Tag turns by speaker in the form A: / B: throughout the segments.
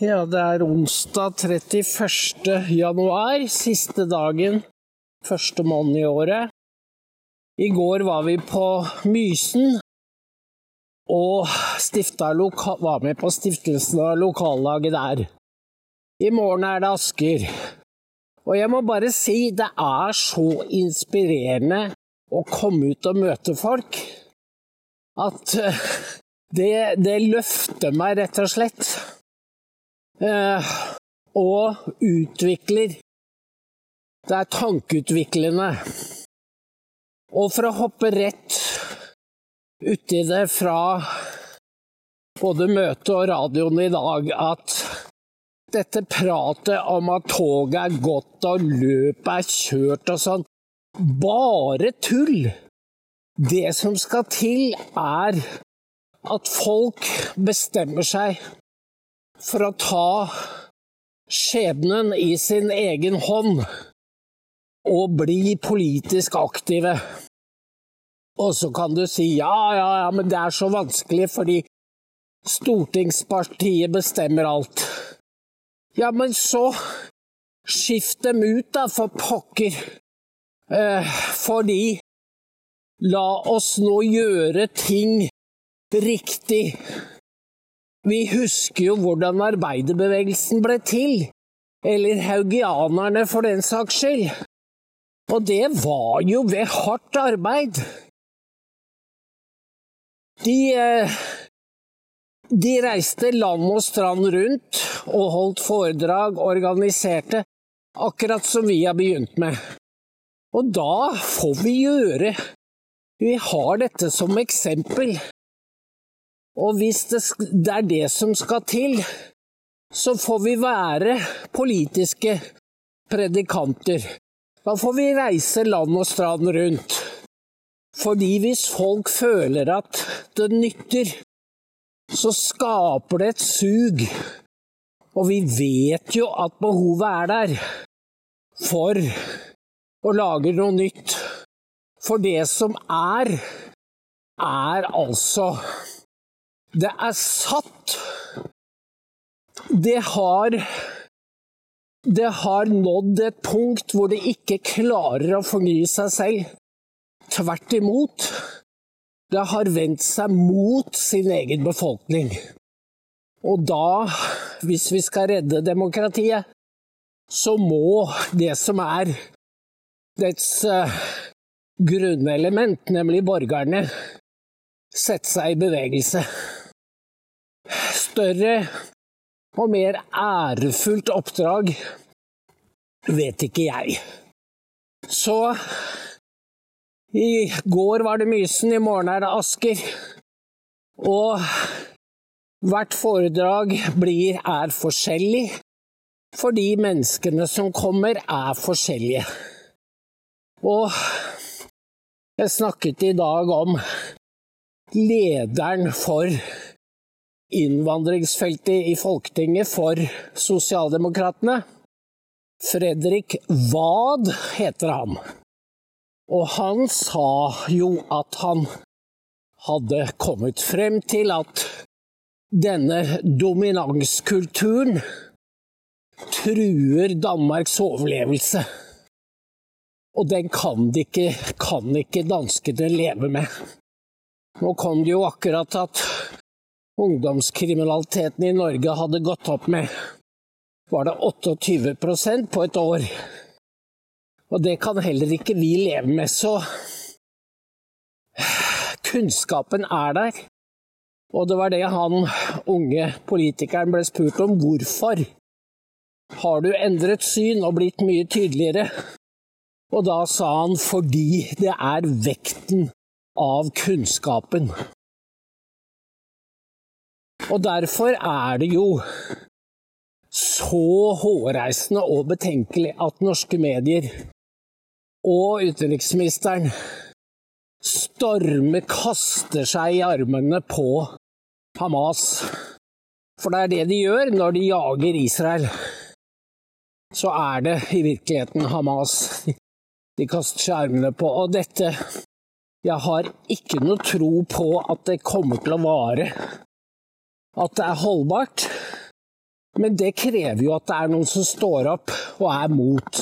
A: Ja, det er onsdag 31. januar, siste dagen, første måned i året. I går var vi på Mysen og var med på stiftelsen av lokallaget der. I morgen er det Asker. Og jeg må bare si, det er så inspirerende å komme ut og møte folk at eh, det, det løfter meg, rett og slett eh, og utvikler. Det er tankeutviklende. Og for å hoppe rett uti det fra både møtet og radioen i dag, at dette pratet om at toget er gått og løpet er kjørt og sånn, bare tull! Det som skal til, er at folk bestemmer seg for å ta skjebnen i sin egen hånd og bli politisk aktive. Og så kan du si ja, ja, ja, men det er så vanskelig fordi stortingspartiet bestemmer alt. Ja, men så skift dem ut, da, for pokker. Eh, fordi la oss nå gjøre ting riktig. Vi husker jo hvordan arbeiderbevegelsen ble til, eller haugianerne for den saks skyld. Og det var jo ved hardt arbeid. De, eh, de reiste land og strand rundt og holdt foredrag, organiserte, akkurat som vi har begynt med. Og da får vi gjøre Vi har dette som eksempel. Og hvis det, det er det som skal til, så får vi være politiske predikanter. Da får vi reise land og strand rundt. Fordi hvis folk føler at det nytter, så skaper det et sug. Og vi vet jo at behovet er der for å lage noe nytt. For det som er, er altså det er satt. Det har Det har nådd et punkt hvor det ikke klarer å fornye seg selv. Tvert imot. Det har vendt seg mot sin egen befolkning. Og da, hvis vi skal redde demokratiet, så må det som er dets uh, grunnelement, nemlig borgerne, sette seg i bevegelse større og mer ærefullt oppdrag vet ikke jeg. Så i går var det Mysen, i morgen er det Asker. Og hvert foredrag blir, er forskjellig, fordi menneskene som kommer, er forskjellige. Og jeg snakket i dag om lederen for innvandringsfeltet i Folketinget for Sosialdemokratene. Fredrik Wad heter han. Og han sa jo at han hadde kommet frem til at denne dominanskulturen truer Danmarks overlevelse. Og den kan, ikke, kan ikke danskene leve med. Nå kom det jo akkurat at ungdomskriminaliteten i Norge hadde gått opp med var det 28% på et år. Og det kan heller ikke vi leve med, så kunnskapen er der. Og det var det han unge politikeren ble spurt om. Hvorfor har du endret syn og blitt mye tydeligere? Og da sa han fordi det er vekten av kunnskapen. Og derfor er det jo så hårreisende og betenkelig at norske medier og utenriksministeren stormer, kaster seg i armene på Hamas. For det er det de gjør når de jager Israel. Så er det i virkeligheten Hamas de kaster seg i armene på. Og dette Jeg har ikke noe tro på at det kommer til å vare at det er holdbart. Men det krever jo at det er noen som står opp og er mot.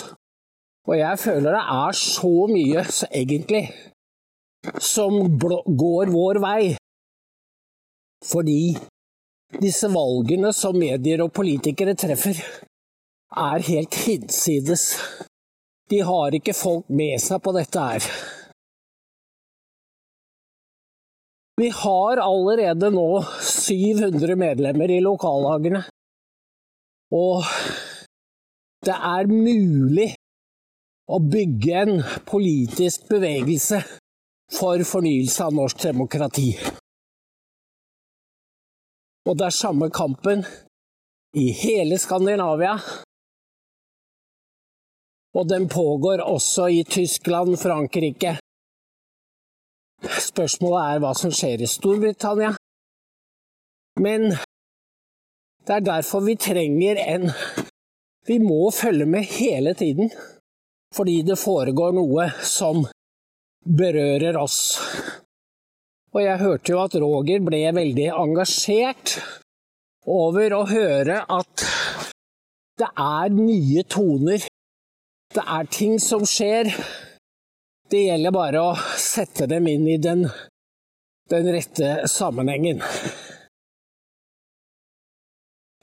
A: Og jeg føler det er så mye, egentlig, som går vår vei. Fordi disse valgene som medier og politikere treffer, er helt hinsides. De har ikke folk med seg på dette her. Vi har allerede nå 700 medlemmer i lokallagene. Og det er mulig å bygge en politisk bevegelse for fornyelse av norsk demokrati. Og det er samme kampen i hele Skandinavia. Og den pågår også i Tyskland, Frankrike. Spørsmålet er hva som skjer i Storbritannia. Men det er derfor vi trenger en Vi må følge med hele tiden, fordi det foregår noe som berører oss. Og jeg hørte jo at Roger ble veldig engasjert over å høre at det er nye toner. Det er ting som skjer. Det gjelder bare å sette dem inn i den, den rette sammenhengen.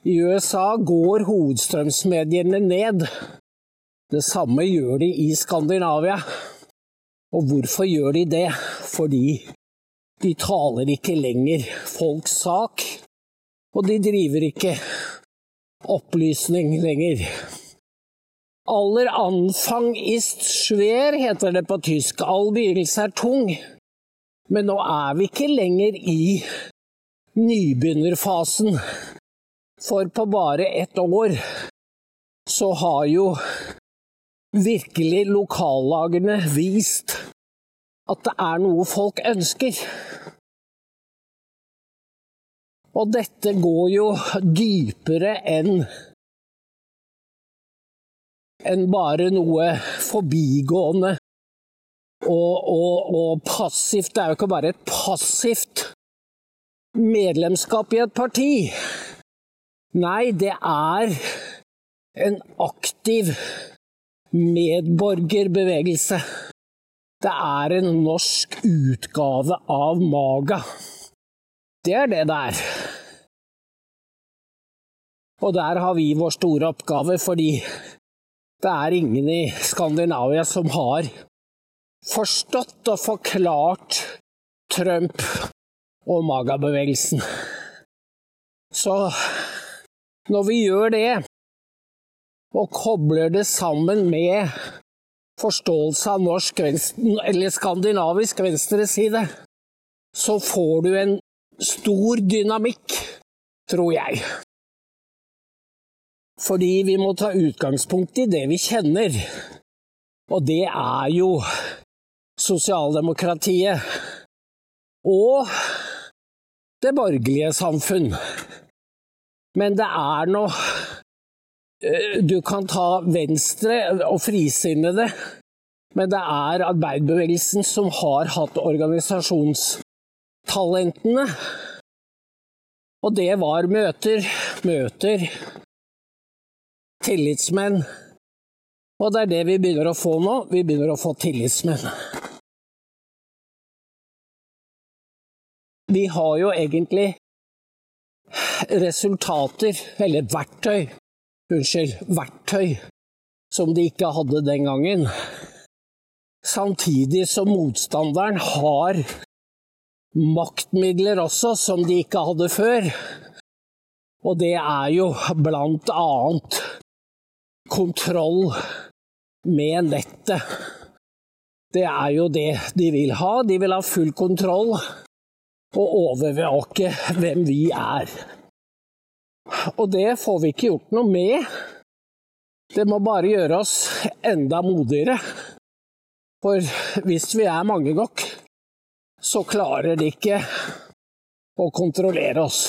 A: I USA går hovedstrømsmediene ned. Det samme gjør de i Skandinavia. Og hvorfor gjør de det? Fordi de taler ikke lenger folks sak, og de driver ikke opplysning lenger. Aller anfang ist schwer, heter det på tysk. All begynnelse er tung. Men nå er vi ikke lenger i nybegynnerfasen. For på bare ett år så har jo virkelig lokallagene vist at det er noe folk ønsker. Og dette går jo dypere enn enn bare noe forbigående og, og, og, passivt. Det er jo ikke bare et passivt medlemskap i et parti. Nei, det er en aktiv medborgerbevegelse. Det er en norsk utgave av Maga. Det er det det er. Og der har vi vår store oppgave, fordi det er ingen i Skandinavia som har forstått og forklart Trump og Maga-bevegelsen. Så når vi gjør det, og kobler det sammen med forståelse av norsk eller skandinavisk venstreside, så får du en stor dynamikk, tror jeg. Fordi vi må ta utgangspunkt i det vi kjenner, og det er jo sosialdemokratiet og det borgerlige samfunn. Men det er noe Eh, du kan ta Venstre og frisinnede, men det er arbeiderbevegelsen som har hatt organisasjonstalentene. Og det var møter, møter, tillitsmenn. Og det er det vi begynner å få nå. Vi begynner å få tillitsmenn. Vi har jo egentlig resultater, eller verktøy, unnskyld, verktøy som de ikke hadde den gangen. Samtidig som motstanderen har maktmidler også, som de ikke hadde før. Og det er jo blant annet kontroll med nettet. Det er jo det de vil ha. De vil ha full kontroll og overvåke hvem vi er. Og det får vi ikke gjort noe med. Det må bare gjøre oss enda modigere. For hvis vi er mange nok, så klarer de ikke å kontrollere oss.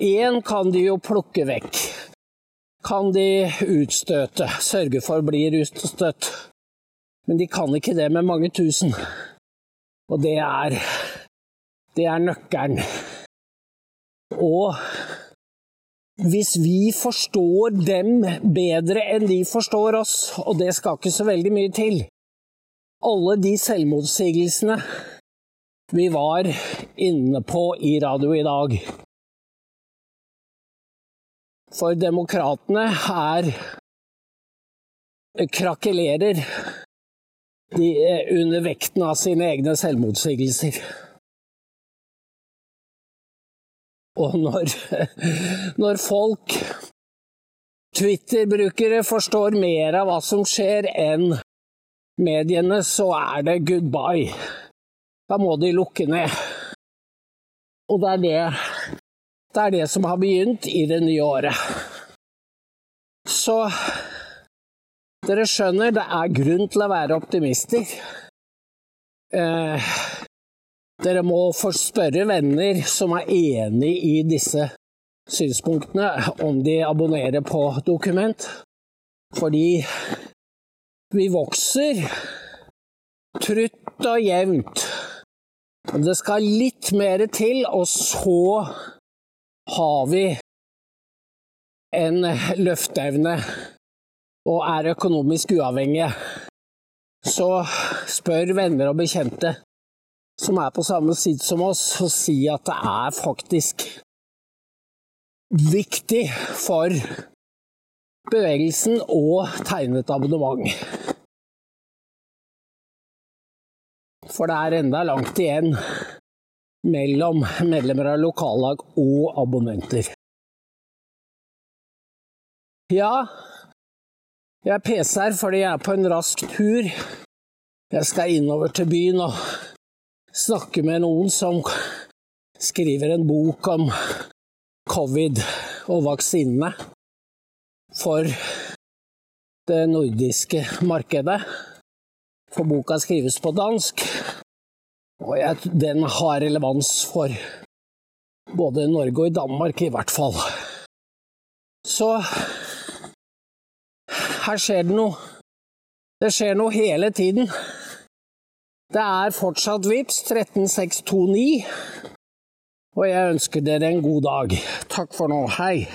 A: Én kan de jo plukke vekk. Kan de utstøte, sørge for blir utstøtt. Men de kan ikke det med mange tusen. Og det er det er nøkkelen. Og hvis vi forstår dem bedre enn de forstår oss, og det skal ikke så veldig mye til Alle de selvmotsigelsene vi var inne på i radio i dag. For demokratene er krakelerer de, under vekten av sine egne selvmotsigelser. Og når, når folk, Twitter-brukere, forstår mer av hva som skjer enn mediene, så er det goodbye. Da må de lukke ned. Og det er det, det er det som har begynt i det nye året. Så dere skjønner, det er grunn til å være optimister. Eh, dere må få spørre venner som er enig i disse synspunktene, om de abonnerer på dokument. Fordi vi vokser trutt og jevnt. Det skal litt mer til, og så har vi en løfteevne og er økonomisk uavhengige. Så spør venner og bekjente som er på samme side som oss, og si at det er faktisk viktig for bevegelsen å tegne et abonnement. For det er enda langt igjen mellom medlemmer av lokallag og abonnenter. Ja, jeg er PC-er fordi jeg er på en rask tur. Jeg skal innover til byen og snakke med noen som skriver en bok om covid og vaksinene for det nordiske markedet. For boka skrives på dansk, og jeg, den har relevans for både Norge og i Danmark, i hvert fall. Så her skjer det noe. Det skjer noe hele tiden. Det er fortsatt VIPS 13629, og jeg ønsker dere en god dag. Takk for nå. Hei!